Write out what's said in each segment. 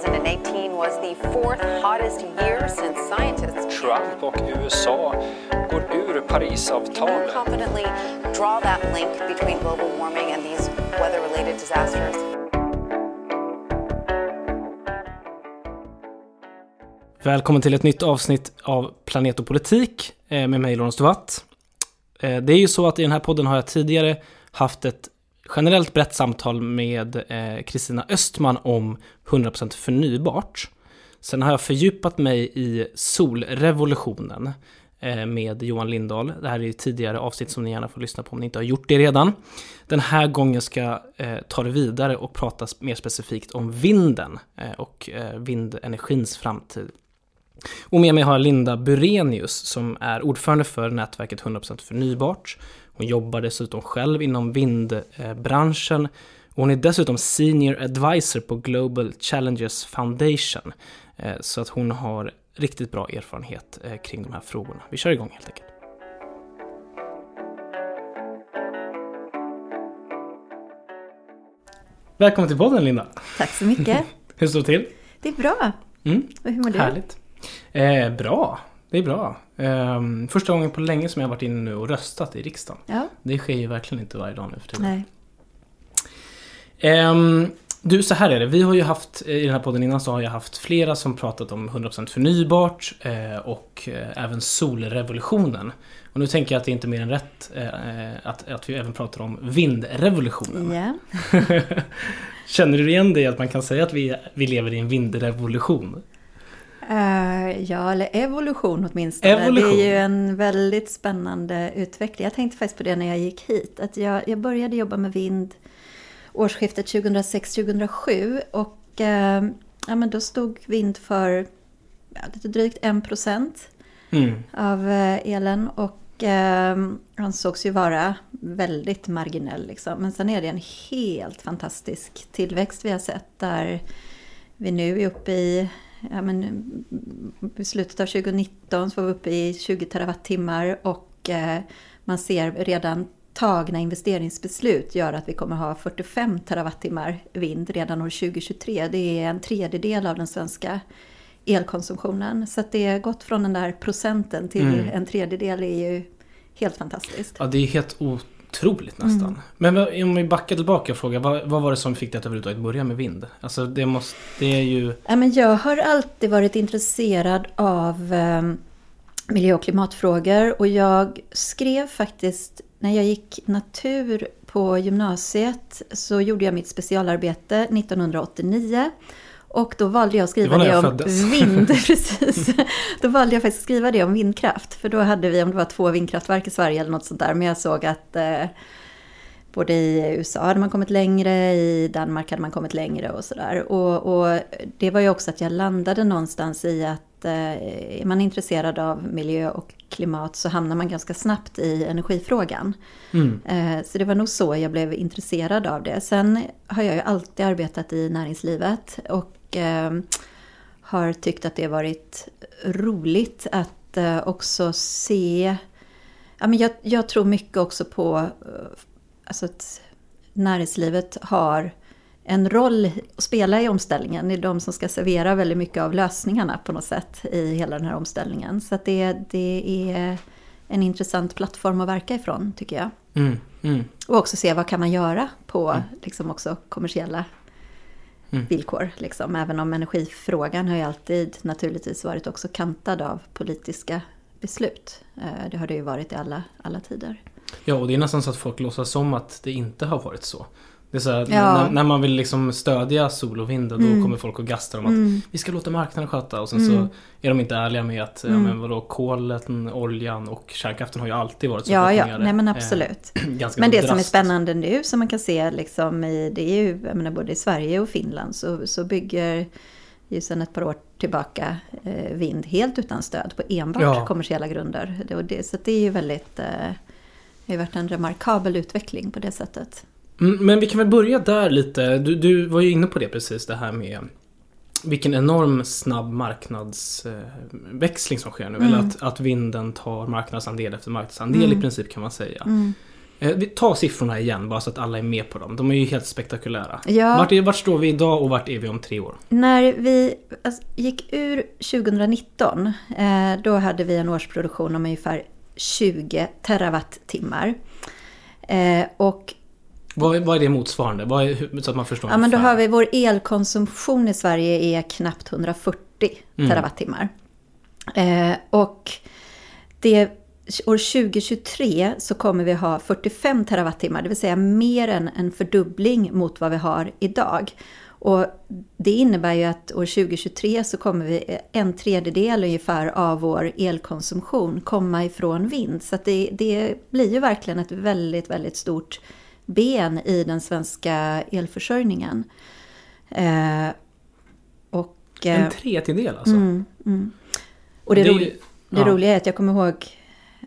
2018 was the fourth hottest year since scientists Trump och USA går ur Parisavtalet. confidently draw that link between global warming and these weather-related disasters. Välkommen till ett nytt avsnitt av Planet och politik eh, med mig Lorentz Tovatt. Eh, Det är ju så att i den här podden har jag tidigare haft ett generellt brett samtal med eh, Kristina Östman om 100% förnybart. Sen har jag fördjupat mig i solrevolutionen eh, med Johan Lindahl. Det här är ju tidigare avsnitt som ni gärna får lyssna på om ni inte har gjort det redan. Den här gången ska jag ta det vidare och prata mer specifikt om vinden eh, och vindenergins framtid. Och med mig har jag Linda Burenius som är ordförande för nätverket 100% förnybart. Hon jobbar dessutom själv inom vindbranschen och hon är dessutom senior advisor på Global Challenges Foundation. Eh, Så att hon har riktigt bra erfarenhet eh, kring de här frågorna. Vi kör igång helt enkelt. Välkommen till podden Linda! Tack så mycket. Hur står det till? Det är bra. Mm, Och hur mår du? härligt. Eh, bra, det är bra. Ehm, första gången på länge som jag har varit inne nu och röstat i riksdagen. Ja, Det sker ju verkligen inte varje dag nu för tiden. nej. Ehm, du, så här är det. Vi har ju haft, i den här podden innan så har jag haft flera som pratat om 100% förnybart eh, och eh, även solrevolutionen. Och nu tänker jag att det är inte mer än rätt eh, att, att vi även pratar om vindrevolutionen. Ja. Känner du igen det att man kan säga att vi, vi lever i en vindrevolution? Eh, ja, eller evolution åtminstone. Evolution. Det är ju en väldigt spännande utveckling. Jag tänkte faktiskt på det när jag gick hit. Att jag, jag började jobba med vind årsskiftet 2006-2007. Och eh, ja, men då stod vind för ja, lite drygt 1% Mm. av eh, elen. Och ansågs ju vara väldigt marginell. Liksom. Men sen är det en helt fantastisk tillväxt vi har sett. Där vi nu är uppe i, ja, men, i slutet av 2019 så var vi uppe i 20 terawattimmar. Och eh, man ser redan tagna investeringsbeslut gör att vi kommer ha 45 terawattimmar vind redan år 2023. Det är en tredjedel av den svenska elkonsumtionen. Så att det har gått från den där procenten till Mm. en tredjedel är ju helt fantastiskt. Ja, det är helt otroligt nästan. Mm. Men om vi backar tillbaka och frågar, vad, vad var det som fick dig att överhuvudtaget börja med vind? Alltså det måste, det är ju... Ja, men jag har alltid varit intresserad av eh, miljö och klimatfrågor och jag skrev faktiskt, när jag gick natur på gymnasiet så gjorde jag mitt specialarbete 1989. Och då valde jag att Det skriva det, jag om föddes. vind. Precis. Då valde jag faktiskt att skriva det om vindkraft. För då hade vi, om det var två vindkraftverk i Sverige eller något sånt där. Men jag såg att eh, både i USA hade man kommit längre, i Danmark hade man kommit längre och sådär. Och, och det var ju också att jag landade någonstans i att eh, är man intresserad av miljö och klimat så hamnar man ganska snabbt i energifrågan. Mm. Eh, Så det var nog så jag blev intresserad av det. Sen har jag ju alltid arbetat i näringslivet och eh, har tyckt att det har varit roligt att också se... Ja, men jag, jag tror mycket också på alltså att näringslivet har en roll att spela i omställningen. Det är de som ska servera väldigt mycket av lösningarna på något sätt i hela den här omställningen. Så det, det är en intressant plattform att verka ifrån tycker jag. Mm. Mm. Och också se vad kan man göra på liksom också kommersiella Mm. villkor. Liksom. Även om energifrågan har ju alltid naturligtvis varit också kantad av politiska beslut. Eh, Det har det ju varit i alla, alla tider. Ja, och det är nästan så att folk låtsas som att det inte har varit så. Det är så här, Ja. när, när man vill liksom stödja sol och vind, då Mm. kommer folk och gastar om att Mm. vi ska låta marknaden sköta och sen Mm. så är de inte ärliga med att, ja Mm. men vadå, kolen, oljan och kärnkraften har ju alltid varit Ja, ja, subventionerade. nej men Eh, absolut. ganska Men det som är spännande nu som man kan se liksom i, det är ju, jag menar både i Sverige och Finland så, så bygger ju sedan ett par år tillbaka eh, vind helt utan stöd på enbart Ja. kommersiella grunder. Det, det, så det är ju väldigt, eh, det har varit en remarkabel utveckling på det sättet. Mm, Men vi kan väl börja där lite. Du, du var ju inne på det precis, det här med vilken enorm snabb marknadsväxling som sker nu. Mm. Eller att, att vinden tar marknadsandel efter marknadsandel Mm. i princip kan man säga. Mm. Eh, vi tar siffrorna igen bara så att alla är med på dem. De är ju helt spektakulära. Ja. Vart, är, vart står vi idag och vart är vi om tre år? När vi alltså, gick ur 2019, eh, då hade vi en årsproduktion om ungefär 20 terawattimmar. Eh, och Vad, vad är det motsvarande? Är, så att man förstår ja, men då har vi vår elkonsumtion i Sverige är knappt 140 terawattimmar. Eh, och det, år 2023 så kommer vi ha 45 terawattimmar, det vill säga mer än en fördubbling mot vad vi har idag. Och det innebär ju att år 2023 så kommer vi en tredjedel ungefär av vår elkonsumtion komma ifrån vind. Så det, det blir ju verkligen ett väldigt, väldigt stort ben i den svenska elförsörjningen. Eh, och, eh, En tredjedel alltså? och det, Det roliga, det ja. roliga är att jag kommer ihåg,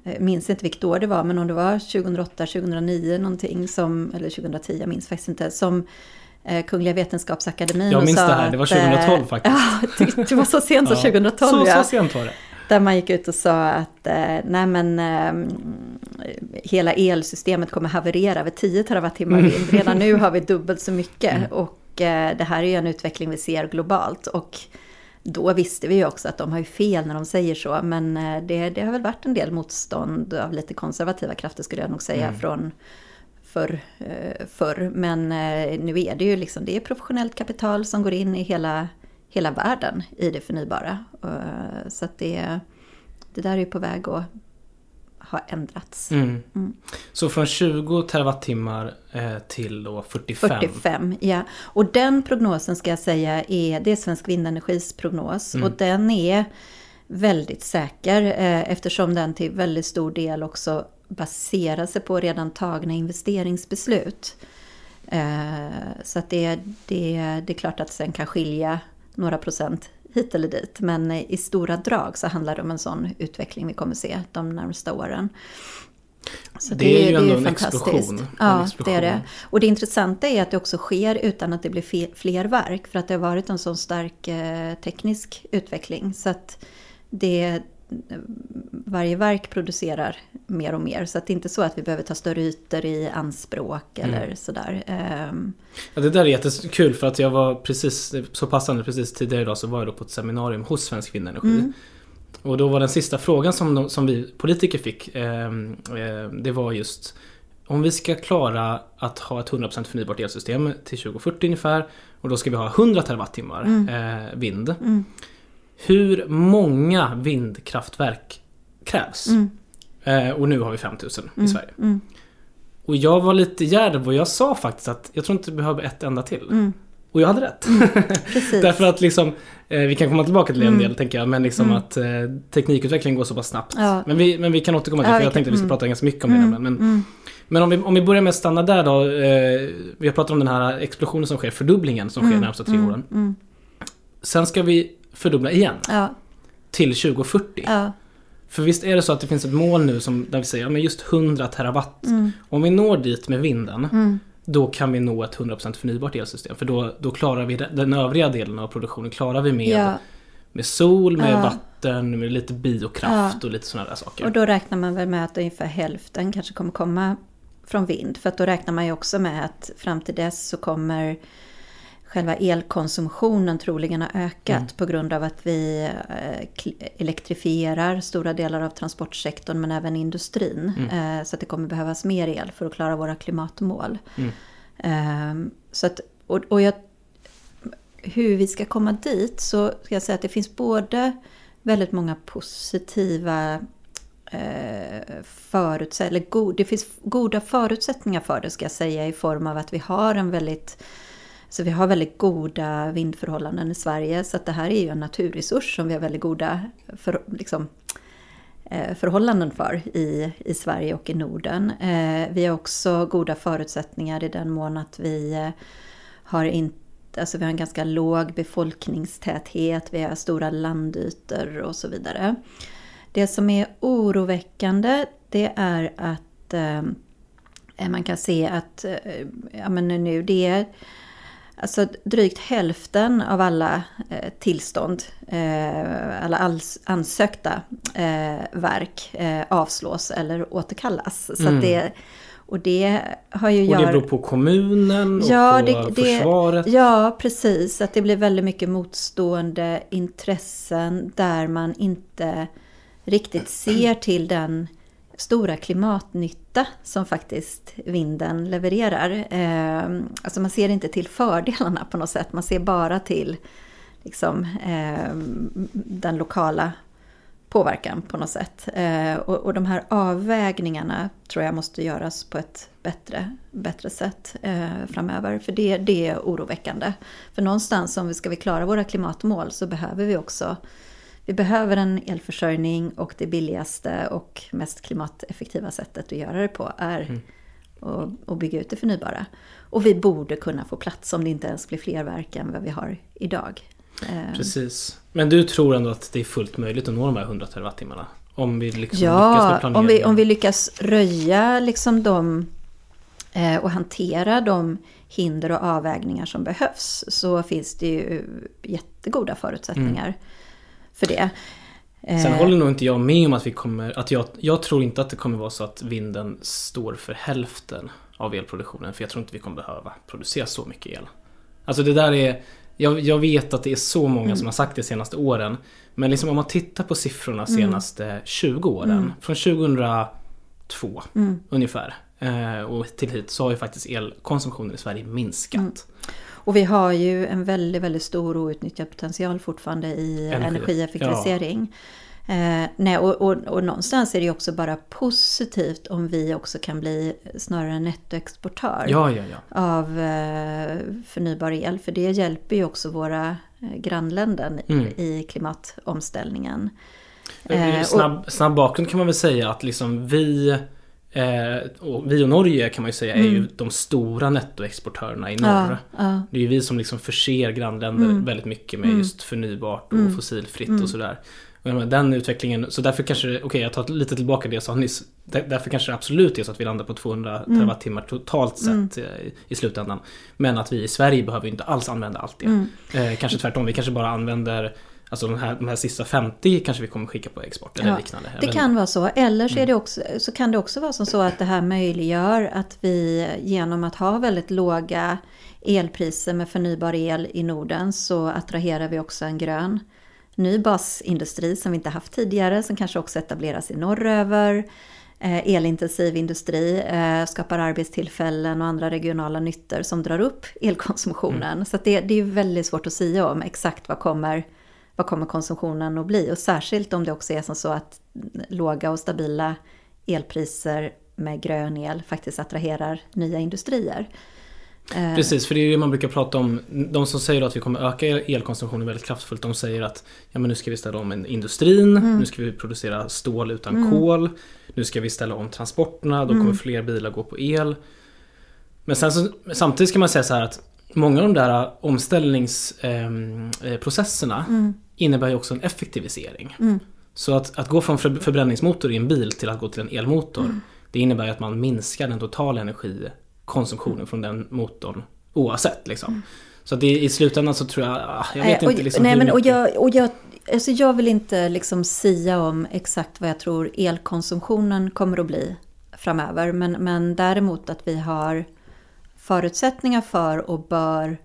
jag minns inte vilket år det var, men om det var 2008, 2009 någonting, som, eller 2010, jag minns faktiskt inte, som eh, Kungliga Vetenskapsakademin Jag och minns sa det här, det var att, eh, 2012 faktiskt. Ja, det, var så sent som Ja. 2012 Så, ja. så sent var det. Där man gick ut och sa att eh, nej men, eh, hela elsystemet kommer haverera vid 10 terawattimmar Mm. vind. Redan nu har vi dubbelt så mycket. Och eh, det här är ju en utveckling vi ser globalt. Och då visste vi ju också att de har ju fel när de säger så. Men eh, det, det har väl varit en del motstånd av lite konservativa krafter skulle jag nog säga Mm. från förr, förr. Men nu är det ju liksom, det är professionellt kapital som går in i hela, hela världen i det förnybara. Eh, Så att det, det där är på väg att ha ändrats. Mm. Så från 20 terawattimmar eh, till då 45. 45, ja. Och den prognosen ska jag säga är, det är Svensk Vindenergis prognos. Och den är väldigt säker eh, eftersom den till väldigt stor del också baserar sig på redan tagna investeringsbeslut. Så att det, det, det är klart att sen kan skilja några procent hit eller dit. Men i stora drag så handlar det om en sån utveckling vi kommer se de närmsta åren. Så Det är ju ändå en explosion. Ja, explosion. det är det. Och det intressanta är att det också sker utan att det blir fler verk. För att det har varit en sån stark eh, teknisk utveckling. Så att det, varje verk producerar mer och mer. Så att det är inte så att vi behöver ta större ytor i anspråk Mm. eller sådär. Ehm, Ja, det där är jättekul för att jag var precis, så passande precis tidigare idag så var jag då på ett seminarium hos Svensk Vindenergi. Mm. Och då var den sista frågan som, de, som vi politiker fick, eh, eh, det var just om vi ska klara att ha ett 100% förnybart elsystem till 2040 ungefär och då ska vi ha 100 terawattimmar Mm. eh, vind. Hur många vindkraftverk krävs? Mm. Eh, och nu har vi 5000 i Sverige. Och jag var lite djärv och jag sa faktiskt att jag tror inte vi behöver ett enda till. Mm. Och jag hade rätt. precis. Därför att liksom, eh, vi kan komma tillbaka till det en del tänker jag, men liksom att eh, teknikutvecklingen går så pass snabbt. Ja. Men, vi, men vi kan återkomma till Ja, det, för vi jag tänkte att vi ska mm. prata ganska mycket om det. Men, men, men om, vi, om vi börjar med att stanna där då. Eh, vi har pratat om den här explosionen som sker, fördubblingen som sker de närmsta tre åren. Sen ska vi fördubbla igen Ja, till 2040. ja, För visst är det så att det finns ett mål nu som, där vi säger ja, men just 100 terawatt. Mm. Om vi når dit med vinden, då kan vi nå ett 100% förnybart elsystem. För då, då klarar vi den övriga delen av produktionen klarar vi med, ja. med sol, med Ja. vatten, med lite biokraft och lite sådana där saker. Och då räknar man väl med att ungefär hälften kanske kommer komma från vind. För att då räknar man ju också med att fram till dess så kommer själva elkonsumtionen troligen ha ökat Mm. på grund av att vi eh, elektrifierar stora delar av transportsektorn men även industrin. Mm. Eh, Så att det kommer behövas mer el för att klara våra klimatmål. Mm. Ehm, Så att, och, och jag, hur vi ska komma dit så ska jag säga att det finns både väldigt många positiva eh, förutsättningar, eller god, det finns goda förutsättningar för det ska jag säga i form av att vi har en väldigt så vi har väldigt goda vindförhållanden i Sverige så att det här är ju en naturresurs som vi har väldigt goda för, liksom, eh, förhållanden för i, i Sverige och i Norden. Eh, vi har också goda förutsättningar i den mån att vi eh, har inte Alltså vi har en ganska låg befolkningstäthet, vi har stora landytor och så vidare. Det som är oroväckande det är att eh, man kan se att eh, ja, men nu det är Alltså drygt hälften av alla eh, tillstånd, eh, alla ansökta eh, verk eh, avslås eller återkallas. Så Mm. det, Och det har ju Och det gör- beror på kommunen och Ja, på det, det, försvaret. ja, precis. Att det blir väldigt mycket motstående intressen där man inte riktigt ser till den stora klimatnytta som faktiskt vinden levererar. Eh, alltså man ser inte till fördelarna på något sätt. Man ser bara till liksom, eh, den lokala påverkan på något sätt. Eh, och, och de här avvägningarna tror jag måste göras på ett bättre, bättre sätt eh, framöver. För det, det är oroväckande. För någonstans om vi ska vi klara våra klimatmål så behöver vi också vi behöver en elförsörjning och det billigaste och mest klimateffektiva sättet att göra det på är att, att bygga ut det förnybara. Och vi borde kunna få plats om det inte ens blir fler verk än vad vi har idag. Eh, Precis. Men du tror ändå att det är fullt möjligt att nå de här 100 terawattimmarna? Om vi liksom lyckas med Ja, planeringen? om vi, om vi lyckas röja liksom de, eh, och hantera de hinder och avvägningar som behövs så finns det ju jättegoda förutsättningar för det. Sen Eh, håller nog inte jag med om att vi kommer... Att jag, jag tror inte att det kommer vara så att vinden står för hälften av elproduktionen. För jag tror inte vi kommer behöva producera så mycket el. Alltså det där är... Jag, jag vet att det är så många Mm. som har sagt det de senaste åren. Men liksom om man tittar på siffrorna senaste 20 åren. Mm. Från 2002 ungefär. Eh, och till hit så har ju faktiskt elkonsumtionen i Sverige minskat. Och vi har ju en väldigt, väldigt stor outnyttjad potential fortfarande i Energi. energieffektivisering. Eh, nej, och, och, och någonstans är det ju också bara positivt om vi också kan bli snarare en nettoexportör. Ja, ja, ja. av eh, förnybar el. För det hjälper ju också våra eh, grannländer Mm. i klimatomställningen. Eh, Eh, och- snabb, snabb bakgrund kan man väl säga att liksom vi och vi och Norge kan man ju säga är ju de stora nettoexportörerna i norr. Mm. Ja, ja. Det är ju vi som liksom förser grannländer Mm. väldigt mycket med just förnybart och fossilfritt och sådär. Och menar, den utvecklingen, så därför kanske okej jag tar lite tillbaka det jag sa nyss. Där- Därför kanske det absolut är så att vi landar på 200 Mm. terawattimmar totalt sett eh, i slutändan. Men att vi i Sverige behöver inte alls använda allt det. Mm. Eh, kanske tvärtom, vi kanske bara använder Alltså de här, de här sista 50 kanske vi kommer skicka på export eller Ja, liknande. Det kan vara så. Eller Mm. så, är det också, så kan det också vara som så att det här möjliggör att vi genom att ha väldigt låga elpriser med förnybar el i Norden så attraherar vi också en grön ny basindustri som vi inte haft tidigare som kanske också etableras i norröver. Eh, elintensiv industri eh, skapar arbetstillfällen och andra regionala nyttor som drar upp elkonsumtionen. Så att det, det är väldigt svårt att säga om exakt vad kommer, vad kommer konsumtionen att bli. Och särskilt om det också är som så att låga och stabila elpriser med grön el faktiskt attraherar nya industrier. Eh, Precis, för det är ju det man brukar prata om. De som säger att vi kommer öka el- elkonsumtionen väldigt kraftfullt, de säger att ja, men nu ska vi ställa om industrin, Mm. nu ska vi producera stål utan kol, nu ska vi ställa om transporterna, då Mm. kommer fler bilar gå på el. Men sen så, samtidigt ska man säga så här att många av de där omställningsprocesserna Mm. Innebär ju också en effektivisering. Så att, att gå från för, förbränningsmotor i en bil till att gå till en elmotor, Mm. det innebär ju att man minskar den totala energikonsumtionen från den motorn oavsett. Liksom. Så att det, i slutändan så tror jag, ah, jag vet Eh, och, inte liksom nej, hur men, och jag, och jag, alltså jag vill inte liksom sia om exakt vad jag tror elkonsumtionen kommer att bli framöver. Men, men däremot att vi har förutsättningar för och bör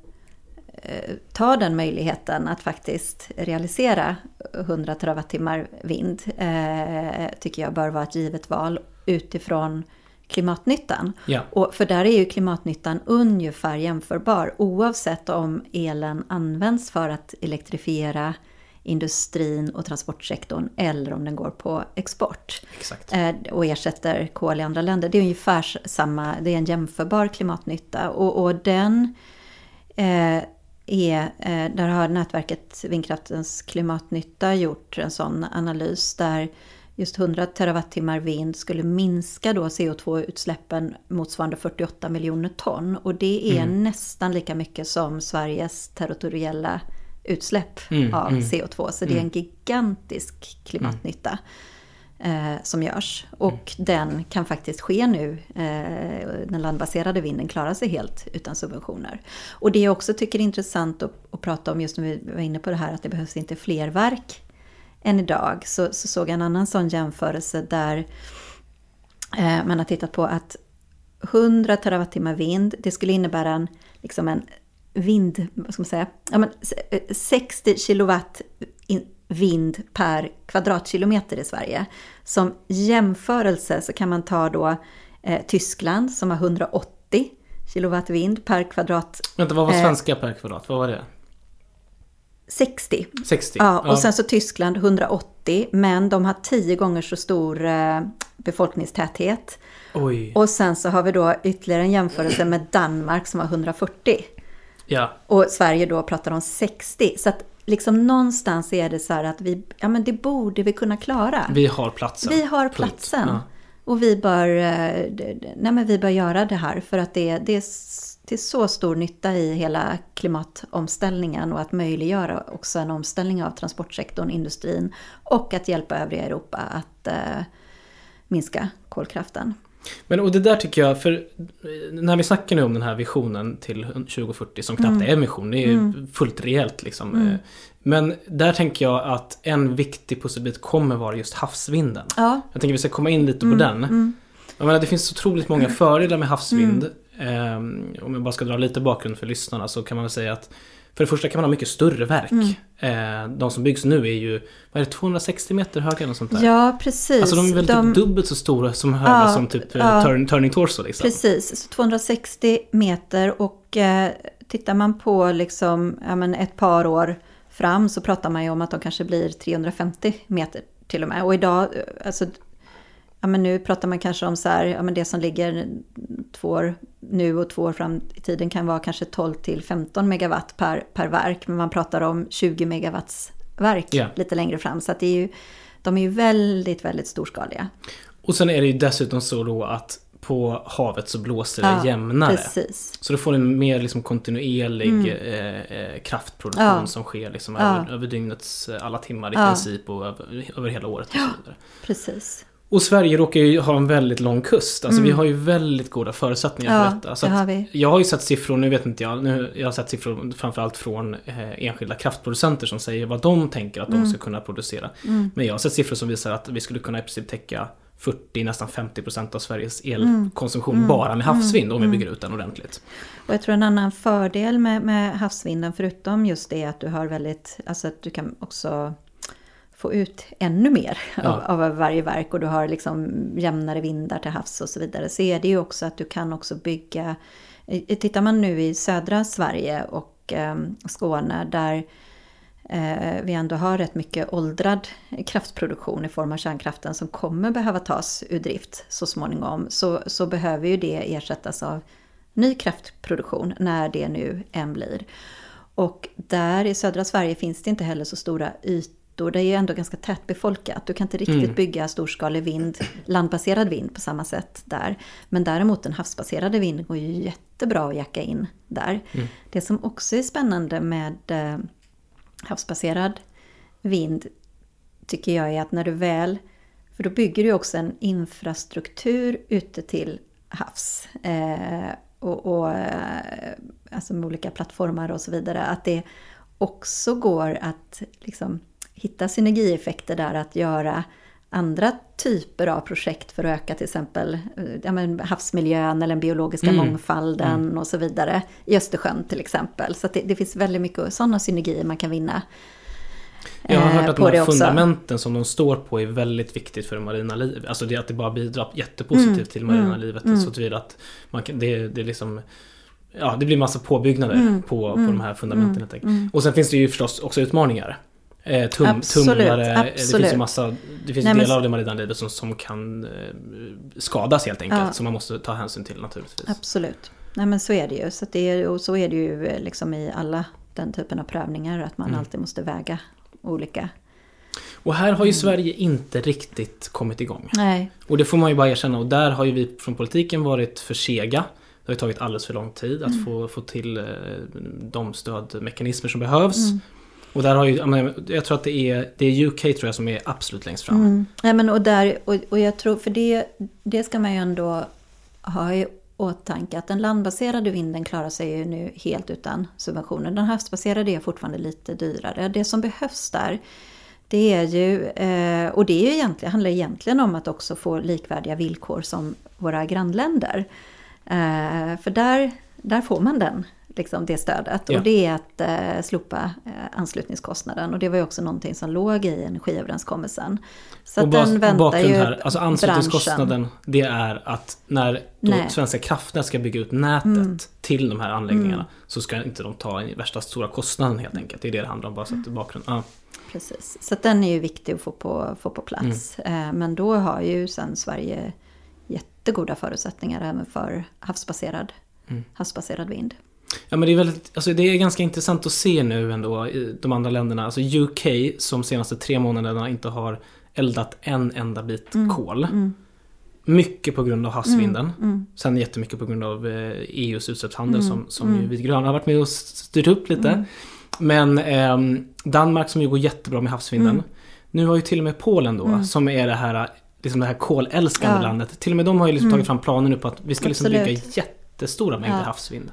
ta den möjligheten att faktiskt realisera 100 terawattimmar vind. Eh, tycker jag bör vara ett givet val utifrån klimatnyttan. Ja. Och för där är ju klimatnyttan ungefär jämförbar oavsett om elen används för att elektrifiera industrin och transportsektorn eller om den går på export Exakt. eh, och ersätter kol i andra länder. Det är ungefär samma, det är en jämförbar klimatnytta och, och den eh, är, eh, där har nätverket Vindkraftens klimatnytta gjort en sån analys där just 100 terawattimmar vind skulle minska då CO2-utsläppen motsvarande 48 miljoner ton. Och det är nästan lika mycket som Sveriges territoriella utsläpp Mm, av mm. CO2. Så det är en gigantisk klimatnytta eh, som görs. Och den kan faktiskt ske nu. Eh, den landbaserade vinden klarar sig helt utan subventioner. Och det jag också tycker är intressant att, att prata om just när vi var inne på det här att det behövs inte fler verk än idag. Så, så såg jag en annan sån jämförelse där eh, man har tittat på att 100 terawattimmar vind, det skulle innebära en, liksom en vind, vad ska man säga, ja, men, eh, 60 kilowatt in, vind per kvadratkilometer i Sverige. Som jämförelse så kan man ta då eh, Tyskland som har 180 kilowatt vind per kvadrat. Vänta, vad var eh, svenska per kvadrat? Vad var det? 60. 60? Ja, och sen så Tyskland 180, men de har tio gånger så stor eh, befolkningstäthet. Oj. Och sen så har vi då ytterligare en jämförelse med Danmark som har 140. Ja. Och Sverige då pratar om 60. Så att liksom någonstans är det så här att vi, ja men det borde vi kunna klara. Vi har platsen. Vi har platsen. Ja. Och vi bör, eh, nej men vi bör göra det här för att det, det är till så stor nytta i hela klimatomställningen och att möjliggöra också en omställning av transportsektorn, industrin och att hjälpa övriga Europa att eh, minska kolkraften. Men och det där tycker jag, för eh, när vi snackar nu om den här visionen till 2040 som knappt Mm. är en vision, det är ju fullt reellt liksom. Eh, Men där tänker jag att en viktig pusselbit kommer vara just havsvinden. Ja, Jag tänker vi ska komma in lite Mm, på den. Jag menar, det finns så otroligt många fördelar med havsvind. Ehm, om jag bara ska dra lite bakgrund för lyssnarna så kan man väl säga att för det första kan man ha mycket större verk. Mm. Eh, de som byggs nu är ju, vad är det, 260 meter höga eller sånt där? ja precis. Alltså de är väl De- typ dubbelt så stora som höga Ja, som typ eh, ja. turn, turning torso liksom. Precis, så 260 meter och eh, tittar man på liksom, ja, men ett par år fram så pratar man ju om att de kanske blir 350 meter till och med. Och idag, eh, alltså, ja, men nu pratar man kanske om så här, ja, men det som ligger två år nu och två år fram i tiden kan vara kanske 12 till 15 megawatt per, per verk. Men man pratar om 20 megawatts verk Ja. lite längre fram. Så att det är ju, de är ju väldigt, väldigt storskaliga. Och sen är det ju dessutom så då att på havet så blåser det Ja, jämnare. Precis. Så du får en mer liksom kontinuerlig eh, eh, kraftproduktion Mm. Ja. som sker liksom Ja. över, över dygnets eh, alla timmar i princip och över, över hela året och så vidare. Precis. Och Sverige råkar ju ha en väldigt lång kust. Alltså vi har ju väldigt goda förutsättningar Mm. Ja, för detta. Så det har vi. Jag har ju sett siffror, nu vet inte jag, nu, jag har sett siffror framförallt från eh, enskilda kraftproducenter som säger vad de tänker att Mm. de ska kunna producera. Men jag har sett siffror som visar att vi skulle kunna i princip täcka 40, nästan 50% av Sveriges elkonsumtion bara med havsvind om vi bygger ut den ordentligt. Och jag tror en annan fördel med, med havsvinden förutom just det att du har väldigt, alltså att du kan också få ut ännu mer Ja. av, av varje verk och du har liksom jämnare vindar till havs och så vidare. Så är det ju också att du kan också bygga, tittar man nu i södra Sverige och eh, Skåne där eh, vi ändå har rätt mycket åldrad kraftproduktion i form av kärnkraften som kommer behöva tas ur drift så småningom. Så, så behöver ju det ersättas av ny kraftproduktion när det nu än blir. Och där i södra Sverige finns det inte heller så stora ytor. Det är ju ändå ganska tätbefolkat. Du kan inte riktigt Mm. bygga storskalig vind, landbaserad vind på samma sätt där. Men däremot den havsbaserade vinden går ju jättebra att jacka in där. Det som också är spännande med eh, havsbaserad vind tycker jag är att när du väl, för då bygger du också en infrastruktur ute till havs. Eh, och, och eh, alltså med olika plattformar och så vidare. Att det också går att liksom hitta synergieffekter där att göra andra typer av projekt för att öka till exempel eh, ja, men havsmiljön eller den biologiska Mm. mångfalden och så vidare. I Östersjön till exempel. Så det, det finns väldigt mycket sådana synergier man kan vinna. Jag har eh, hört att de här fundamenten som de står på är väldigt viktigt för det marina livet. Alltså det att det bara bidrar jättepositivt Mm, till marina livet. Så tillvida att man kan, det, det är liksom Ja, det blir massa påbyggnader Mm, på, på de här fundamenten enkelt. Och sen finns det ju förstås också utmaningar. Eh, tum, Absolut, tumlare, eh, det absolut. finns ju massa Det finns Nej, men- delar av det marina livet som, som kan eh, skadas helt enkelt. Ja. Som man måste ta hänsyn till naturligtvis. Absolut. Nej men så är det ju. Så det är, och så är det ju eh, liksom i alla den typen av prövningar. Att man Mm. alltid måste väga olika. Och här har ju Sverige inte riktigt kommit igång. Nej, Och det får man ju bara erkänna och där har ju vi från politiken varit för sega. Det har ju tagit alldeles för lång tid att få, få till de stödmekanismer som behövs. Och där har ju, jag tror att det är, det är UK tror jag som är absolut längst fram. Mm. Ja, men och, där, och, och jag tror, för det, det ska man ju ändå ha i åtanke att den landbaserade vinden klarar sig ju nu helt utan subventioner. Den havsbaserade är fortfarande lite dyrare. Det som behövs där, det är ju, eh, och det är ju egentligen, handlar egentligen om att också få likvärdiga villkor som våra grannländer. Eh, för där, där får man den, liksom det stödet. Ja. Och det är att eh, slopa eh, anslutningskostnaden. Och det var ju också någonting som låg i energiöverenskommelsen. Så och att bas- den väntar ju här, alltså branschen. anslutningskostnaden, det är att när då Nej. Mm. Svenska kraftnät ska bygga ut nätet till de här anläggningarna så ska inte de ta i värsta stora kostnaden helt enkelt. Det är det det handlar om, bara så att det är bakgrund. Ja. Precis, så att den är ju viktig att få på, få på plats. Mm. Eh, Men då har ju sen Sverige jättegoda förutsättningar även för havsbaserad, Mm. havsbaserad vind. Ja men det är väldigt, alltså det är ganska intressant att se nu ändå i de andra länderna. Alltså UK som senaste tre månaderna inte har eldat en enda bit Mm. kol. Mycket på grund av havsvinden. Sen jättemycket på grund av eh, EUs utsläppshandel som, som ju vi gröna har varit med och styrt upp lite. Men ehm, Danmark som ju går jättebra med havsvinden. Nu har ju till och med Polen då, som är det här, liksom det här kolälskande Ja. landet. Till och med de har ju liksom tagit fram planer nu på att vi ska liksom bygga jättestora mängder Ja. havsvind.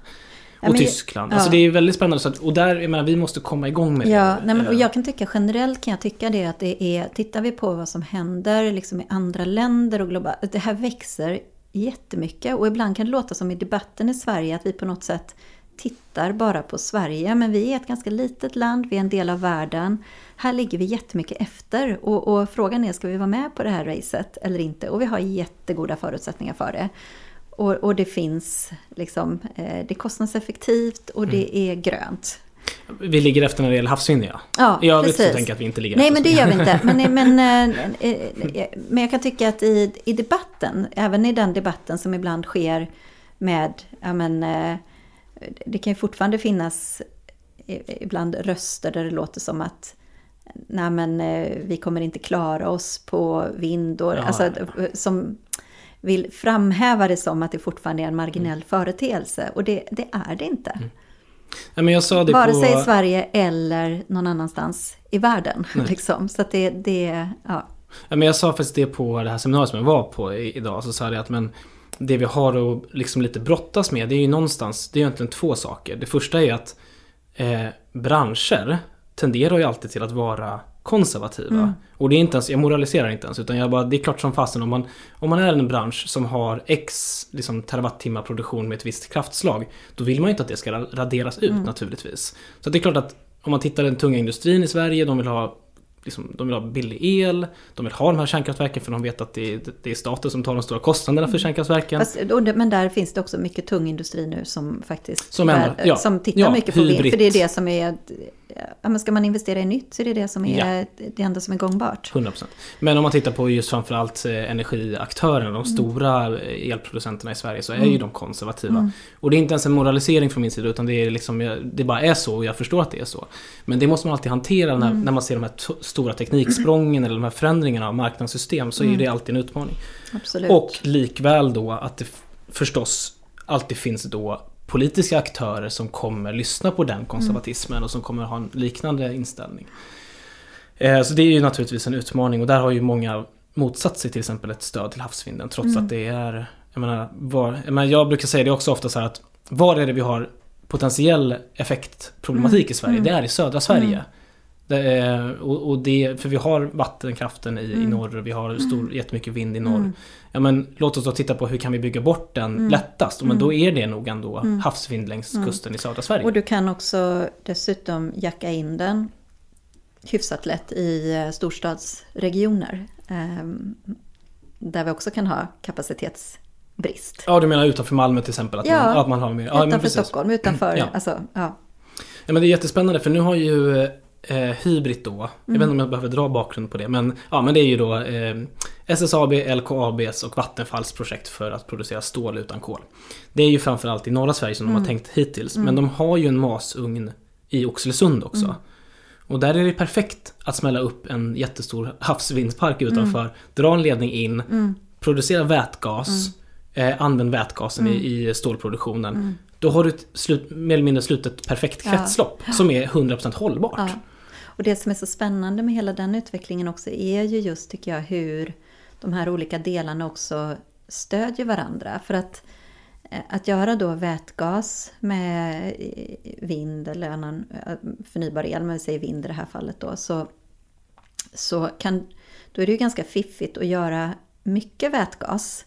Ja, Och men- Tyskland. ja. Alltså det är väldigt spännande. Så att, och där, jag menar, vi måste komma igång med Ja, det. nej men, och jag kan tycka generellt kan jag tycka det att det är, tittar vi på vad som händer liksom i andra länder och globalt, det här växer jättemycket. Och ibland kan det låta som i debatten i Sverige att vi på något sätt tittar bara på Sverige. Men vi är ett ganska litet land, vi är en del av världen. Här ligger vi jättemycket efter. Och, och frågan är, ska vi vara med på det här racet eller inte? Och vi har jättegoda förutsättningar för det. Och, och det finns liksom, eh, det är kostnadseffektivt och det är grönt. Vi ligger efter när det gäller havsvind ja. Ja, så precis. tänker jag att vi inte ligger Nej, efter men det gör vi inte. Men, men, eh, eh, eh, men jag kan tycka att i, i debatten, även i den debatten som ibland sker med, ja men, det kan ju fortfarande finnas ibland röster där det låter som att nej men vi kommer inte klara oss på vind och, Ja, alltså, som vill framhäva det som att det fortfarande är en marginell Mm. företeelse. Och det, det är det inte. Nej, men jag sa det Vare på... sig i Sverige eller någon annanstans i världen. Liksom. Så att det, det ja. Ja, men jag sa faktiskt det på det här seminariet som jag var på idag. Så sa jag att men det vi har att liksom lite brottas med det är ju någonstans, det är egentligen två saker. Det första är att eh, branscher tenderar ju alltid till att vara konservativa. Och det är inte ens, jag moraliserar inte ens utan jag bara, det är klart som fasen om man, om man är en bransch som har x liksom, terawattimmar produktion med ett visst kraftslag. Då vill man ju inte att det ska ra- raderas ut naturligtvis. Så det är klart att om man tittar den tunga industrin i Sverige, de vill ha liksom, de vill ha billig el, de vill ha de här kärnkraftverken för de vet att det är, det är staten som tar de stora kostnaderna för kärnkraftverken. Fast, det, men där finns det också mycket tung industri nu som faktiskt Som ändå- ja, som tittar ja, mycket på vind. För det är det som är, men ska man investera i nytt så är det det som är det enda som är gångbart. 100%. Men om man tittar på just framförallt eh, energiaktörerna, de stora eh, elproducenterna i Sverige, så är ju de konservativa. Och det är inte ens en moralisering från min sida, utan det är liksom, det bara är så och jag förstår att det är så. Men det måste man alltid hantera när, när man ser de här stora tekniksprången eller de här förändringarna av marknadssystem, så är det alltid en utmaning. Absolut. Och likväl då att det förstås alltid finns då politiska aktörer som kommer lyssna på den konservatismen och som kommer ha en liknande inställning. Eh, Så det är ju naturligtvis en utmaning och där har ju många motsatt sig till exempel ett stöd till havsvinden trots att det är, jag menar, var, jag, menar, jag brukar säga det också ofta så att var är det vi har potentiell effektproblematik i Sverige? Det är i södra Sverige. Är, och, och det, för vi har vattenkraften i, i norr och vi har stor, jättemycket vind i norr. Ja, men låt oss då titta på hur kan vi bygga bort den lättast? Men då är det nog ändå havsvind längs kusten i södra Sverige. Och du kan också dessutom jacka in den hyfsat lätt i eh, storstadsregioner. ehm, Där vi också kan ha kapacitetsbrist. Ja, du menar utanför Malmö till exempel? Att, Ja, man, att man har mer... Ja, utanför precis. Stockholm, utanför, Ja. alltså, ja. Ja, men det är jättespännande för nu har ju eh, Hybrid då, jag vet inte om jag behöver dra bakgrund på det, men, ja, men det är ju då eh, SSAB, LKABs och Vattenfalls projekt för att producera stål utan kol. Det är ju framförallt i norra Sverige som de har tänkt hittills, men de har ju en masugn i Oxelösund också. Och där är det perfekt att smälla upp en jättestor havsvindpark utanför, dra en ledning in, producera vätgas, eh, använd vätgasen i, i stålproduktionen. Då har du ett slut, mer eller mindre slutet perfekt Ja. kretslopp som är 100% hållbart. Ja. Och det som är så spännande med hela den utvecklingen också är ju just, tycker jag, hur de här olika delarna också stödjer varandra. För att, eh, att göra då vätgas med eh, vind eller annan eh, förnybar el, men vi säger vind i det här fallet då, så, så kan, då är det ju ganska fiffigt att göra mycket vätgas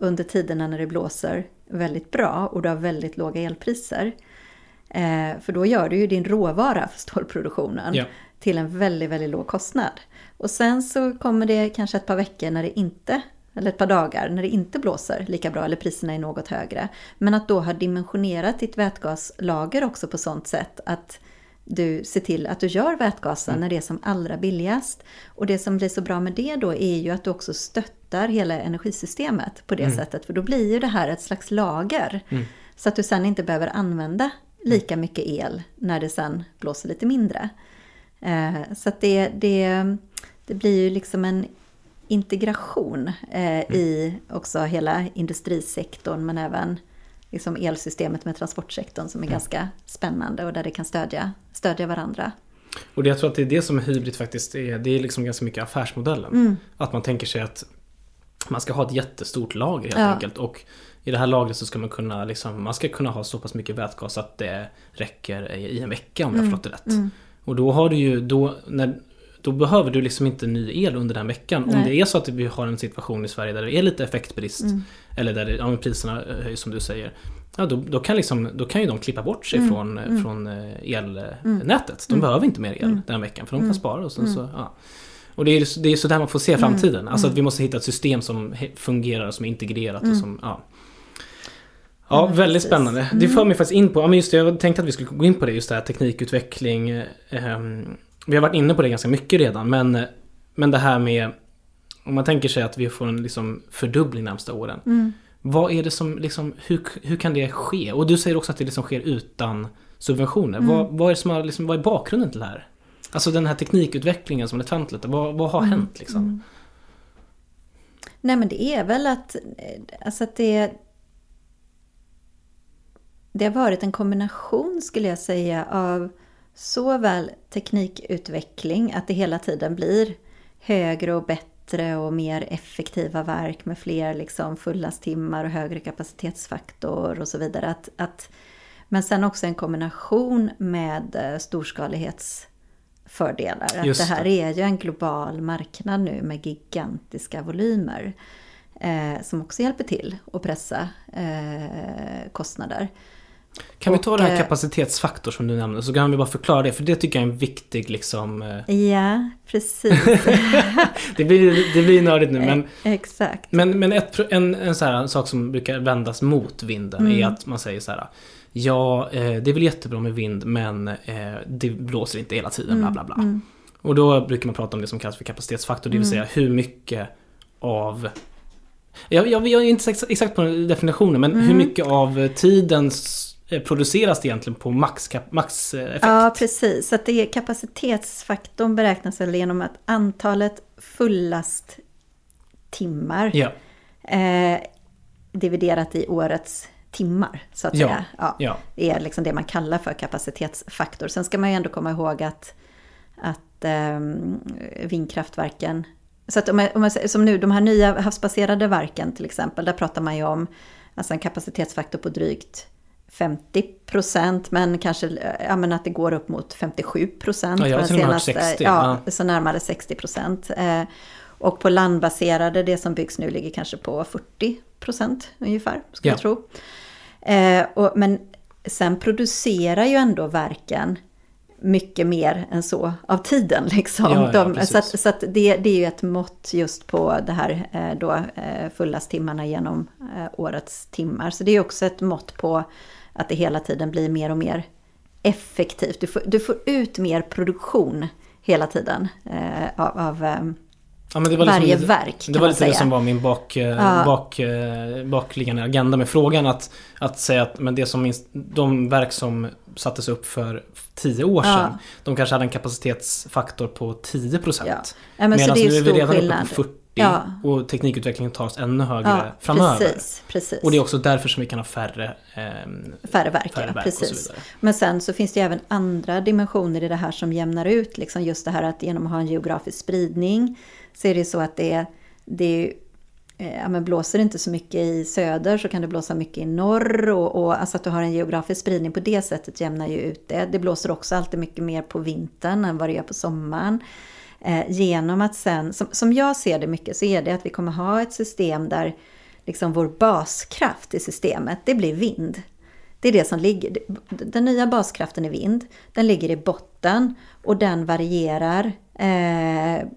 under tiderna när det blåser väldigt bra och du har väldigt låga elpriser. Eh, för då gör du ju din råvara för stålproduktionen Ja. till en väldigt, väldigt låg kostnad. Och sen så kommer det kanske ett par veckor när det inte, eller ett par dagar när det inte blåser lika bra eller priserna är något högre. Men att då ha dimensionerat ditt vätgaslager också på sånt sätt att du ser till att du gör vätgasen när det är som allra billigast. Och det som blir så bra med det då är ju att du också stöttar hela energisystemet på det sättet. För då blir ju det här ett slags lager. Så att du sen inte behöver använda lika mycket el när det sen blåser lite mindre. Eh, så att det, det, det blir ju liksom en integration eh, i också hela industrisektorn men även liksom elsystemet med transportsektorn som är ganska spännande och där det kan stödja, stödja varandra. Och det, jag tror att det är det som hybrid faktiskt är. Det är liksom ganska mycket affärsmodellen. Mm. Att man tänker sig att man ska ha ett jättestort lager helt Ja. enkelt. Och i det här lagret så ska man kunna, liksom, man ska kunna ha så pass mycket vätgas att det räcker i en vecka om jag har förstått det rätt. Mm. Och då har du ju, då, när, då behöver du liksom inte ny el under den veckan. Om Nej. det är så att vi har en situation i Sverige där det är lite effektbrist. Mm. Eller där ja, priserna höjs som du säger. Ja, då, då, kan liksom, då kan ju de klippa bort sig Mm. från, från eh, elnätet. De behöver inte mer el den veckan för de kan spara. Och, sen så, ja. och det är det är så där man får se framtiden. Alltså att vi måste hitta ett system som fungerar, som är integrerat och som... Ja. Ja, väldigt precis. spännande. Det för mig faktiskt in på, ja men just det, jag tänkte att vi skulle gå in på det, just det här teknikutveckling. ehm, vi har varit inne på det ganska mycket redan, men, men det här med, om man tänker sig att vi får en liksom fördubbling närmsta åren. Mm. Vad är det som, liksom, hur, hur kan det ske? Och du säger också att det liksom sker utan subventioner. Mm. Vad, vad, är som har, liksom, vad är bakgrunden till det här? Alltså den här teknikutvecklingen som är tvantlet, vad, vad har hänt liksom? Nej men det är väl att, alltså att det, det har varit en kombination skulle jag säga av såväl teknikutveckling, att det hela tiden blir högre och bättre och mer effektiva verk med fler liksom fullasttimmar och högre kapacitetsfaktor och så vidare. Att, att, men sen också en kombination med eh, storskalighetsfördelar. Att Just det här det. är ju en global marknad nu med gigantiska volymer. Eh, som också hjälper till att pressa eh, kostnader. Kan vi ta den här eh, kapacitetsfaktor som du nämnde, så kan vi bara förklara det, för det tycker jag är en viktig liksom... eh, Ja, precis. Det blir, det blir nördigt nu, men, Exakt. men, men ett, en, en, så här, en sak som brukar vändas mot vinden Mm. är att man säger så här Ja, eh, det är väl jättebra med vind, men eh, det blåser inte hela tiden, bla bla bla. Mm. Och då brukar man prata om det som kallas för kapacitetsfaktor, det vill säga hur mycket av jag, jag, jag är inte exakt, på definitionen, men Mm. hur mycket av tiden s- eh, produceras det egentligen på max, kap- max eh? Ja, precis. Så att det är kapacitetsfaktorn beräknas väl genom att antalet fullasttimmar Ja, eh, dividerat i årets timmar, så att Ja, säga. Ja, ja. Det är liksom det man kallar för kapacitetsfaktor. Sen ska man ju ändå komma ihåg att, att ehm, vindkraftverken så att om jag, om säger- som nu, de här nya havsbaserade verken till exempel, där pratar man ju om alltså en kapacitetsfaktor på drygt 50 procent, men kanske ja, men att det går upp mot 57 procent. Ja, jag har till hört 60, Ja, ja. så närmare 60 procent. Eh, och på landbaserade, det som byggs nu, ligger kanske på 40 procent ungefär, skulle Ja. jag tro. Eh, och, men sen producerar ju ändå verken mycket mer än så av tiden. Liksom. Ja, ja, De, så att, så att det, det är ju ett mått just på det här eh, då, eh, fullasttimmarna genom eh, årets timmar. Så det är också ett mått på att det hela tiden blir mer och mer effektivt. Du får, du får ut mer produktion hela tiden eh, av, av Ja, det var varje lite, verk. Det var lite det säga. som var min bak, Ja. bak, bakliggande agenda med frågan. Att, att säga att men det som, de verk som sattes upp för tio år Ja. sedan. De kanske hade en kapacitetsfaktor på 10%. Ja. Ja, men så Medan nu är vi redan uppe skillnad. på 40 Ja. och teknikutvecklingen tar oss ännu högre Ja, framöver. precis, precis. Och det är också därför som vi kan ha färre, ehm, Färre verk, färre ja, verk precis. Men sen så finns det ju även andra dimensioner i det här som jämnar ut. Liksom just det här att genom att ha en geografisk spridning så är det så att det, är- det är eh, Eh, ja, men blåser det inte så mycket i söder så kan det blåsa mycket i norr. Och, och alltså att du har en geografisk spridning på det sättet jämnar ju ut det. Det blåser också alltid mycket mer på vintern än vad det gör på sommaren. Eh, genom att sen, som, som jag ser det mycket, så är det att vi kommer ha ett system där liksom vår baskraft i systemet, det blir vind. Det är det som ligger. Den nya baskraften är vind. Den ligger i botten och den varierar eh,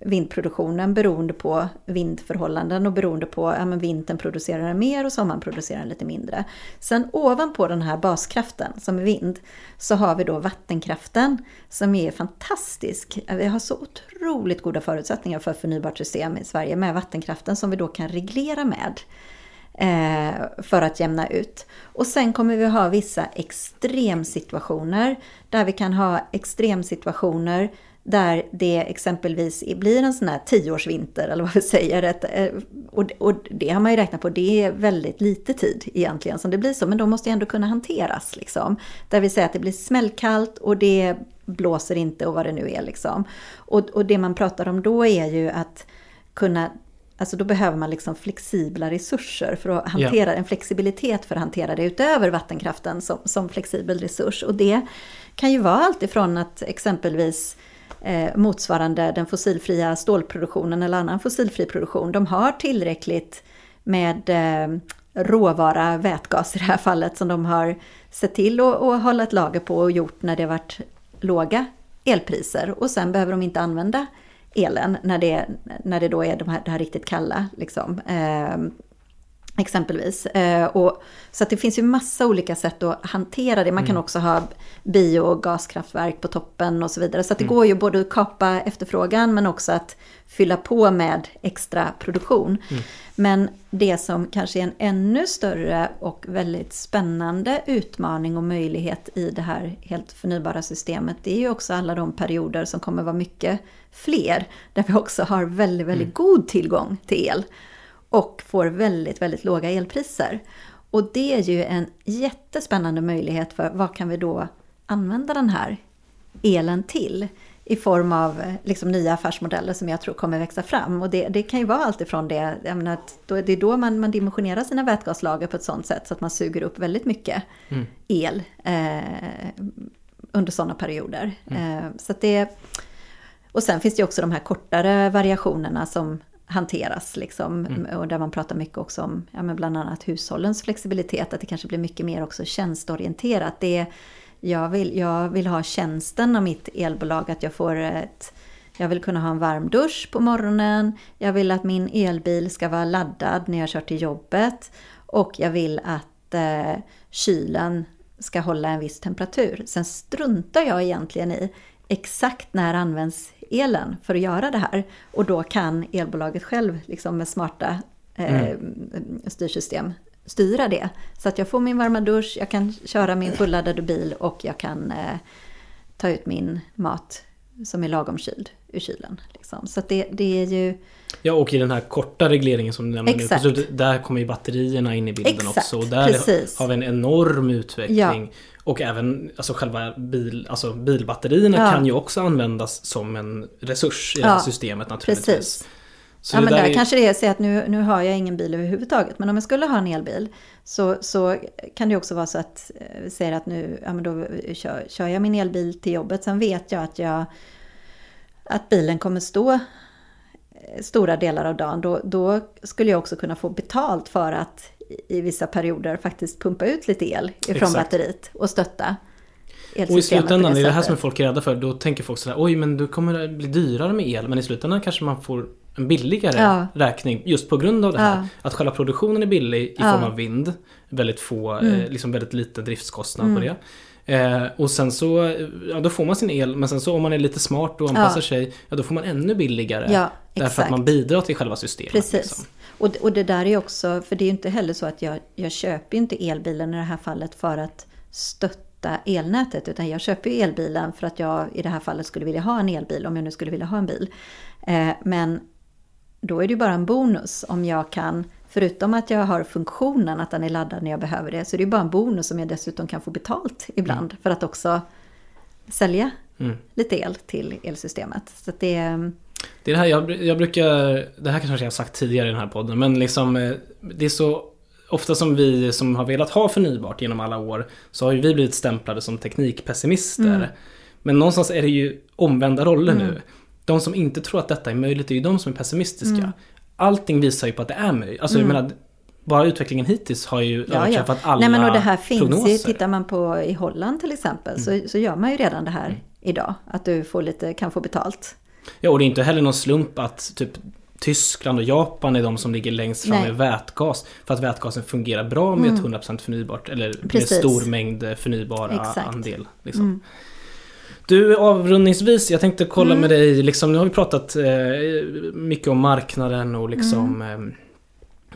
vindproduktionen beroende på vindförhållanden och beroende på att ja, vintern producerar den mer och sommaren producerar den lite mindre. Sen ovanpå den här baskraften som är vind så har vi då vattenkraften som är fantastisk. Vi har så otroligt goda förutsättningar för förnybart system i Sverige med vattenkraften som vi då kan reglera med eh, för att jämna ut. Och sen kommer vi ha vissa extremsituationer där vi kan ha extremsituationer där det exempelvis blir en sån här tioårsvinter eller vad vi säger. Eh, och, det har man ju räknat på, det är väldigt lite tid egentligen som det blir så, men de måste ju ändå kunna hanteras. Liksom. Där vi säger att det blir smällkallt och det blåser inte och vad det nu är. Liksom. Och, och det man pratar om då är ju att kunna Alltså då behöver man liksom flexibla resurser för att hantera, ja. en flexibilitet för att hantera det utöver vattenkraften som, som flexibel resurs. Och det kan ju vara alltifrån att exempelvis eh, motsvarande den fossilfria stålproduktionen eller annan fossilfri produktion, de har tillräckligt med eh, råvara, vätgas i det här fallet, som de har sett till att hålla ett lager på och gjort när det varit låga elpriser. Och sen behöver de inte använda elen när det, när det då är de här, det här riktigt kalla. Liksom. Eh, Exempelvis. Eh, och, så det finns ju massa olika sätt att hantera det. Man kan mm. också ha bio och gaskraftverk på toppen och så vidare. Så det mm. går ju både att kapa efterfrågan men också att fylla på med extra produktion. Mm. Men det som kanske är en ännu större och väldigt spännande utmaning och möjlighet i det här helt förnybara systemet, det är ju också alla de perioder som kommer vara mycket fler, där vi också har väldigt, väldigt mm. god tillgång till el och får väldigt, väldigt låga elpriser. Och det är ju en jättespännande möjlighet för vad kan vi då använda den här elen till? I form av liksom nya affärsmodeller som jag tror kommer växa fram. Och det, det kan ju vara alltifrån det, jag menar att då, det är då man, man dimensionerar sina vätgaslager på ett sånt sätt så att man suger upp väldigt mycket mm. el eh, under sådana perioder. Mm. Eh, så det, och sen finns det ju också de här kortare variationerna som hanteras. Liksom, mm. Och där man pratar mycket också om ja, men bland annat hushållens flexibilitet. Att det kanske blir mycket mer också tjänsteorienterat. Det jag, vill, jag vill ha tjänsten av mitt elbolag. Att jag får ett jag vill kunna ha en varm dusch på morgonen. Jag vill att min elbil ska vara laddad när jag kör till jobbet. Och jag vill att eh, kylen ska hålla en viss temperatur. Sen struntar jag egentligen i exakt när används elen för att göra det här. Och då kan elbolaget själv liksom med smarta eh, mm. styrsystem styra det. Så att jag får min varma dusch, jag kan köra min fulladdade bil och jag kan eh, ta ut min mat som är lagom kyld ur kylen. Liksom. Så det, det är ju... Ja, och i den här korta regleringen som du nämnde Exakt. nu, där kommer ju batterierna in i bilden Exakt, också. Och där precis. har vi en enorm utveckling. Ja. Och även alltså själva bil, alltså bilbatterierna ja. kan ju också användas som en resurs i det här systemet naturligtvis. Precis. Så ja men där, där är... kanske det är så att nu, nu har jag ingen bil överhuvudtaget. Men om jag skulle ha en elbil så, så kan det också vara så att vi eh, säger att nu ja, men då kör, kör jag min elbil till jobbet. Sen vet jag att, jag, att bilen kommer stå eh, stora delar av dagen. Då, då skulle jag också kunna få betalt för att i vissa perioder faktiskt pumpa ut lite el ifrån Exakt. batteriet och stötta och i slutändan, det är det här som folk är rädda för. Då tänker folk sådär, oj men du kommer det bli dyrare med el. Men i slutändan kanske man får en billigare ja. räkning just på grund av det här. Ja. Att själva produktionen är billig i form av vind. Väldigt få, mm. eh, liksom väldigt liten driftskostnad mm. på det. Eh, och sen så, ja då får man sin el, men sen så om man är lite smart och anpassar ja. sig, ja då får man ännu billigare. Ja, därför att man bidrar till själva systemet. Precis. Liksom. Och, och det där är också, för det är ju inte heller så att jag, jag köper inte elbilen i det här fallet för att stötta elnätet, utan jag köper ju elbilen för att jag i det här fallet skulle vilja ha en elbil, om jag nu skulle vilja ha en bil. Eh, men då är det ju bara en bonus om jag kan, förutom att jag har funktionen att den är laddad när jag behöver det, så är det ju bara en bonus om jag dessutom kan få betalt ibland mm. för att också sälja mm. lite el till elsystemet. Så det är... Det är det här jag, jag brukar, det här kanske jag har sagt tidigare i den här podden, men liksom eh, det är så ofta som vi som har velat ha förnybart genom alla år så har ju vi blivit stämplade som teknikpessimister. Mm. Men någonstans är det ju omvända roller mm. nu. De som inte tror att detta är möjligt är ju de som är pessimistiska. Mm. Allting visar ju på att det är möjligt. Alltså jag menar, bara utvecklingen hittills har ju Mm. Ja, ja. överträffat alla Nej, men och det här finns prognoser. tittar man på i Holland till exempel så, så gör man ju redan det här idag. Att du får lite, kan få betalt. Ja, och det är inte heller någon slump att typ Tyskland och Japan är de som ligger längst fram Nej. Mm. med vätgas. För att vätgasen fungerar bra med ett 100% förnybart, eller med Precis. stor mängd förnybara Exakt. Mm. andel. Liksom. Du, avrundningsvis, jag tänkte kolla Mm. med dig, liksom, nu har vi pratat eh, mycket om marknaden och liksom Mm.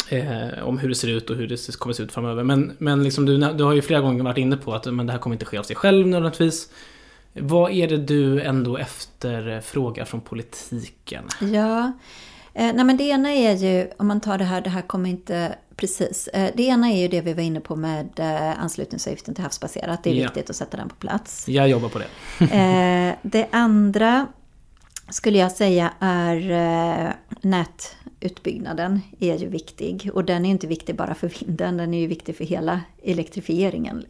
eh, eh, om hur det ser ut och hur det kommer se ut framöver. Men, men liksom, du, du har ju flera gånger varit inne på att men det här kommer inte ske av sig själv nödvändigtvis. Vad är det du ändå efterfrågar från politiken? Ja, eh, nej men det ena är ju, om man tar det här, det här kommer inte precis. Eh, det ena är ju det vi var inne på med eh, anslutningsavgiften till havsbaserat. Det är Ja. viktigt att sätta den på plats. Jag jobbar på det. Eh, det andra skulle jag säga är nätutbyggnaden är ju viktig. Och den är inte viktig bara för vinden, den är ju viktig för hela elektrifieringen.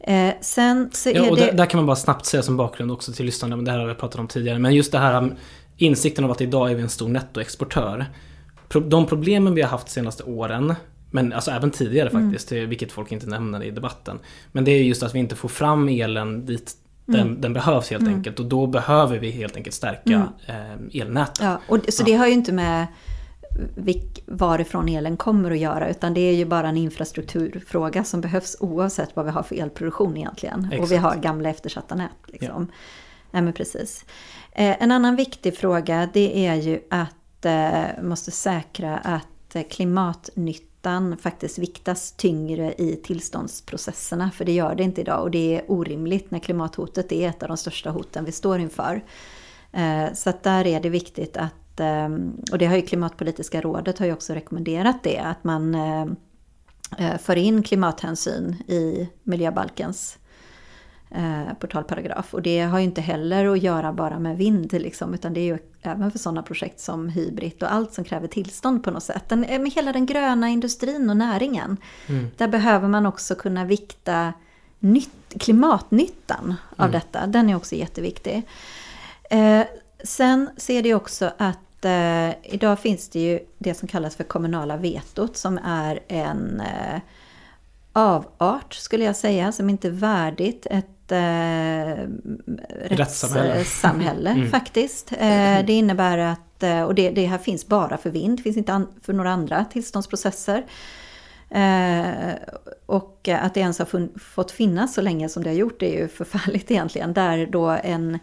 Eh, sen så Ja, och det... där, där kan man bara snabbt säga som bakgrund också till lyssnarna, men det här har vi pratat om tidigare. Men just det här um, insikten av att idag är vi en stor nettoexportör. De problemen vi har haft de senaste åren, men alltså även tidigare Mm. faktiskt, det- vilket folk inte nämner i debatten. Men det är just att vi inte får fram elen dit den, Mm. den behövs helt enkelt. Och då behöver vi helt enkelt stärka eh, elnäten. Ja, och, så det har ju inte med vilk, varifrån elen kommer att göra, utan det är ju bara en infrastrukturfråga som behövs oavsett vad vi har för elproduktion egentligen. Och vi Exakt. har gamla eftersatta nät. Liksom. Nej, men precis. Eh, en annan viktig fråga det är ju att måste, måste säkra att klimatnyttan faktiskt viktas tyngre i tillståndsprocesserna. För det gör det inte idag och det är orimligt när klimathotet är ett av de största hoten vi står inför. Eh, så att där är det viktigt att, eh, och det har ju Klimatpolitiska rådet har ju också rekommenderat det, att man eh, för in klimathänsyn i miljöbalkens eh, portalparagraf. Och det har ju inte heller att göra bara med vind liksom, utan det är ju även för sådana projekt som hybrid och allt som kräver tillstånd på något sätt. Den, eh, med hela den gröna industrin och näringen. Där behöver man också kunna vikta nytt, klimatnyttan av detta. Den är också jätteviktig. Eh, sen ser det också att eh, idag finns det ju det som kallas för kommunala vetot som är en eh, avart skulle jag säga som inte är värdigt ett eh, Rättssamhälle. rättssamhälle faktiskt. Eh, det innebär att, eh, och det, det här finns bara för vind, det finns inte an, för några andra tillståndsprocesser. Eh, och att det ens har fun- fått finnas så länge som det har gjort är ju förfärligt egentligen. Där då en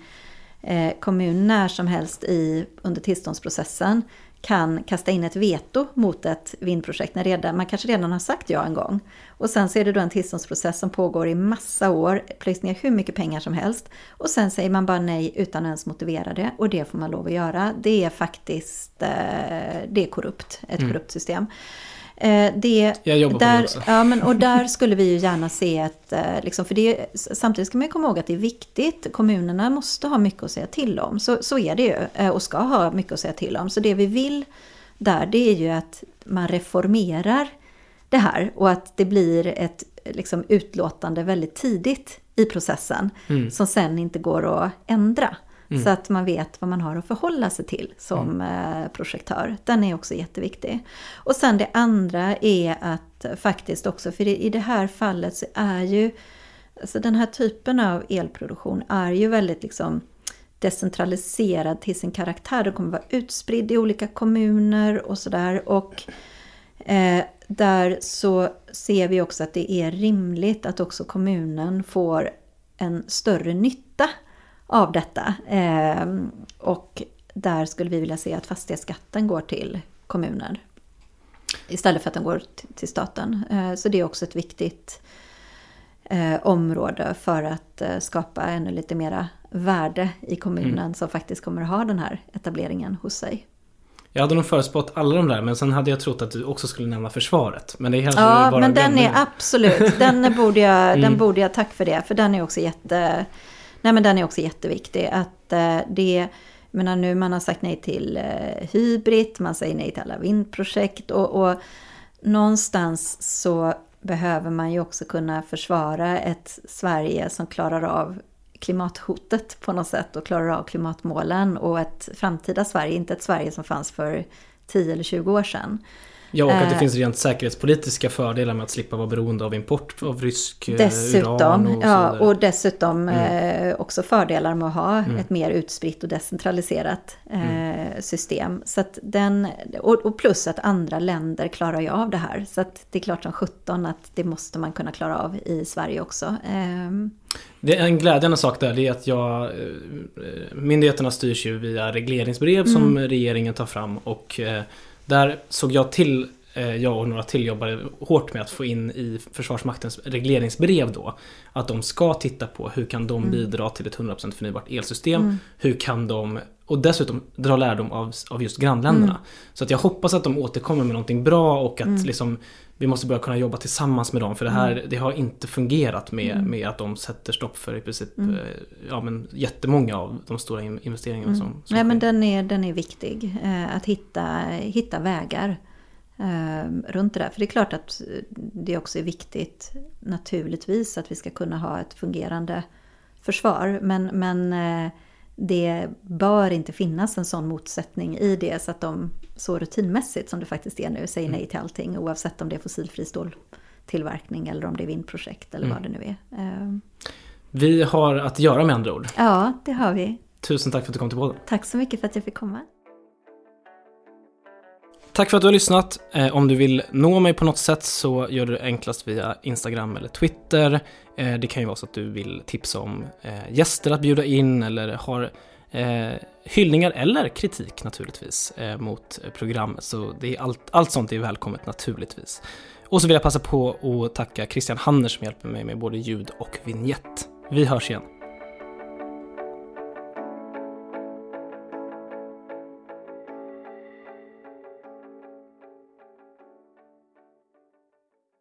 eh, kommun när som helst i, under tillståndsprocessen kan kasta in ett veto mot ett vindprojekt när redan, man kanske redan har sagt ja en gång. Och sen så är det då en tillståndsprocess som pågår i massa år, plöjs ner hur mycket pengar som helst. Och sen säger man bara nej utan att ens motivera det och det får man lov att göra. Det är faktiskt eh, det är korrupt, ett korrupt system. Eh, Det, Jag jobbar på det där, också. Ja, men, och där skulle vi ju gärna se ett... eh, Liksom, för det, samtidigt ska man ju komma ihåg att det är viktigt. Kommunerna måste ha mycket att säga till om. Så, så är det ju. eh, Och ska ha mycket att säga till om. Så det vi vill där, det är ju att man reformerar det här. Och att det blir ett liksom, utlåtande väldigt tidigt i processen. Som sen inte går att ändra. Så att man vet vad man har att förhålla sig till som eh, projektör. Den är också jätteviktig. Och sen det andra är att faktiskt också, för i det här fallet så är ju alltså den här typen av elproduktion är ju väldigt liksom decentraliserad till sin karaktär. Den kommer vara utspridd i olika kommuner och sådär. Och eh, där så ser vi också att det är rimligt att också kommunen får en större nytta av detta. Eh, och där skulle vi vilja se att fastighetsskatten går till kommuner. Istället för att den går till staten. Eh, så det är också ett viktigt eh, område för att eh, skapa ännu lite mera värde i kommunen som faktiskt kommer att ha den här etableringen hos sig. Jag hade nog förutspått alla de där, men sen hade jag trott att du också skulle nämna försvaret. Men det kanske Ja, bara men den är absolut, den borde, jag, den borde jag, tack för det, för den är också jätte, nej men den är också jätteviktig. Att eh, det, jag menar nu man har sagt nej till eh, hybrid, man säger nej till alla vindprojekt och, och någonstans så behöver man ju också kunna försvara ett Sverige som klarar av klimathotet på något sätt och klarar av klimatmålen och ett framtida Sverige, inte ett Sverige som fanns för 10 eller 20 år sedan. Ja, och att det Eh. finns rent säkerhetspolitiska fördelar med att slippa vara beroende av import av rysk eh, Dessutom, uran och ja, och dessutom Mm. eh, också fördelar med att ha ett mer utspritt och decentraliserat Mm. system. Så den, och, plus att andra länder klarar ju av det här. Så att det är klart som 17 att det måste man kunna klara av i Sverige också. Ehm, Det är en glädjande sak där, det är att jag, myndigheterna styrs ju via regleringsbrev som Mm. regeringen tar fram och där såg jag till, eh, jag och några till jobbade hårt med att få in i Försvarsmaktens regleringsbrev då att de ska titta på hur kan de bidra till ett 100% förnybart elsystem, hur kan de och dessutom dra lärdom av, av just grannländerna. Så att jag hoppas att de återkommer med någonting bra och att liksom vi måste börja kunna jobba tillsammans med dem för det här det har inte fungerat med, med att de sätter stopp för i princip eh, ja, men jättemånga av de stora in- investeringarna som, som Nej men den är, den är viktig. Eh, att hitta, hitta vägar eh, runt det där. För det är klart att det också är viktigt naturligtvis att vi ska kunna ha ett fungerande försvar. Men, men det bör inte finnas en sån motsättning i det så att de så rutinmässigt som det faktiskt är nu säger nej till allting oavsett om det är fossilfri ståltillverkning eller om det är vindprojekt eller vad det nu är. Eh, Vi har att göra med andra ord. Ja, det har vi. Tusen tack för att du kom till podden. Tack så mycket för att jag fick komma. Tack för att du har lyssnat. Eh, om du vill nå mig på något sätt så gör du det enklast via Instagram eller Twitter. Eh, det kan ju vara så att du vill tipsa om eh, gäster att bjuda in eller har hyllningar eller kritik naturligtvis mot programmet. Så det är allt, allt sånt är välkommet naturligtvis. Och så vill jag passa på att tacka Christian Hanner som hjälper mig med både ljud och vignett. Vi hörs igen.